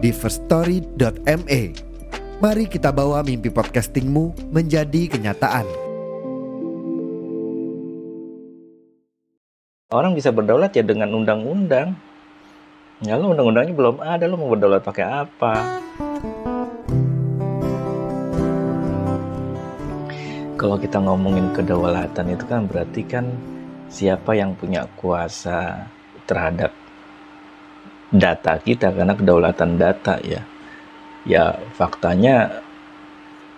di firststory.me. Mari kita bawa mimpi podcastingmu menjadi kenyataan. Orang bisa berdaulat ya dengan undang-undang. Ya lo undang-undangnya belum ada, lo mau berdaulat pakai apa? Kalau kita ngomongin kedaulatan itu kan berarti kan siapa yang punya kuasa terhadap data kita karena kedaulatan data ya. Ya faktanya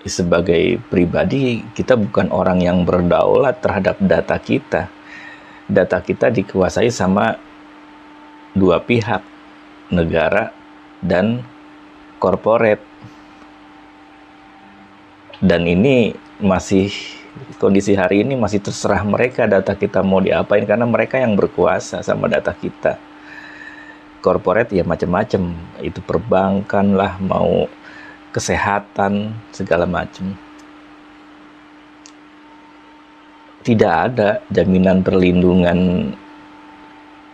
sebagai pribadi kita bukan orang yang berdaulat terhadap data kita. Data kita dikuasai sama dua pihak negara dan korporat. Dan ini masih kondisi hari ini masih terserah mereka data kita mau diapain karena mereka yang berkuasa sama data kita korporat ya macam-macam itu perbankan lah mau kesehatan segala macam tidak ada jaminan perlindungan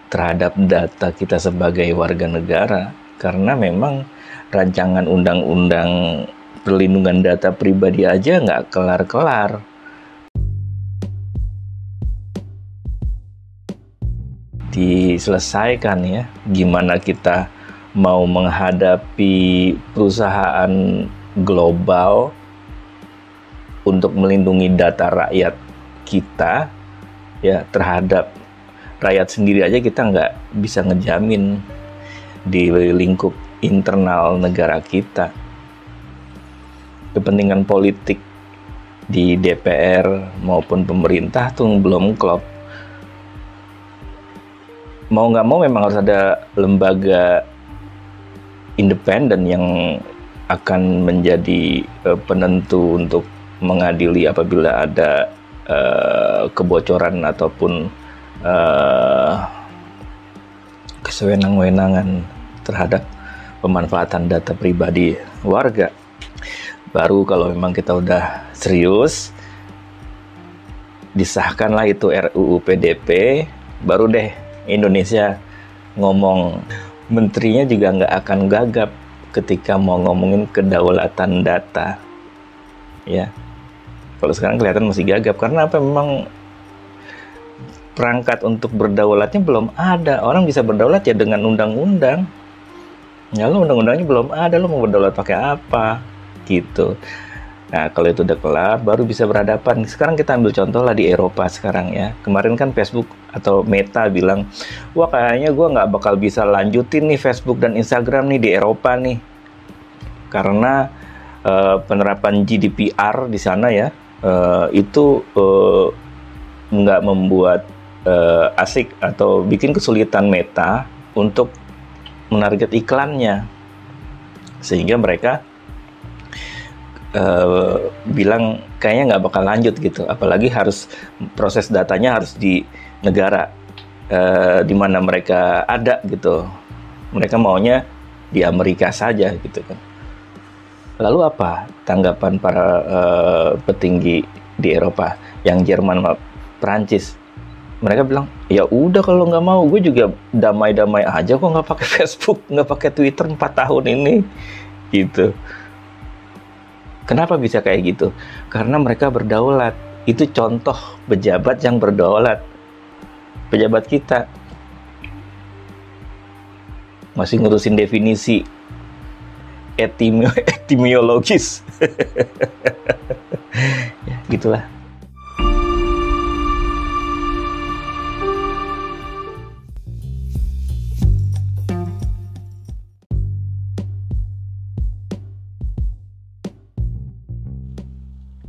terhadap data kita sebagai warga negara karena memang rancangan undang-undang perlindungan data pribadi aja nggak kelar-kelar diselesaikan ya. Gimana kita mau menghadapi perusahaan global untuk melindungi data rakyat kita ya terhadap rakyat sendiri aja kita nggak bisa ngejamin di lingkup internal negara kita. Kepentingan politik di DPR maupun pemerintah tuh belum klop mau nggak mau memang harus ada lembaga independen yang akan menjadi uh, penentu untuk mengadili apabila ada uh, kebocoran ataupun uh, kesewenang-wenangan terhadap pemanfaatan data pribadi warga. Baru kalau memang kita udah serius, disahkanlah itu RUU PDP, baru deh Indonesia ngomong menterinya juga nggak akan gagap ketika mau ngomongin kedaulatan data. Ya kalau sekarang kelihatan masih gagap karena apa? Memang perangkat untuk berdaulatnya belum ada. Orang bisa berdaulat ya dengan undang-undang. Ya lo undang-undangnya belum ada lo mau berdaulat pakai apa? Gitu Nah, kalau itu udah kelar, baru bisa berhadapan. Sekarang kita ambil contoh lah di Eropa sekarang ya. Kemarin kan Facebook atau Meta bilang, wah kayaknya gue nggak bakal bisa lanjutin nih Facebook dan Instagram nih di Eropa nih. Karena uh, penerapan GDPR di sana ya, uh, itu uh, nggak membuat uh, asik atau bikin kesulitan Meta untuk menarget iklannya. Sehingga mereka uh, bilang kayaknya nggak bakal lanjut gitu. Apalagi harus proses datanya harus di negara uh, di mana mereka ada gitu. Mereka maunya di Amerika saja gitu kan. Lalu apa tanggapan para uh, petinggi di Eropa? Yang Jerman Prancis mereka bilang ya udah kalau nggak mau gue juga damai-damai aja kok nggak pakai Facebook nggak pakai Twitter empat tahun ini. Gitu Kenapa bisa kayak gitu? Karena mereka berdaulat. Itu contoh pejabat yang berdaulat. Pejabat kita masih ngurusin definisi etimi etimiologis. ya, gitulah.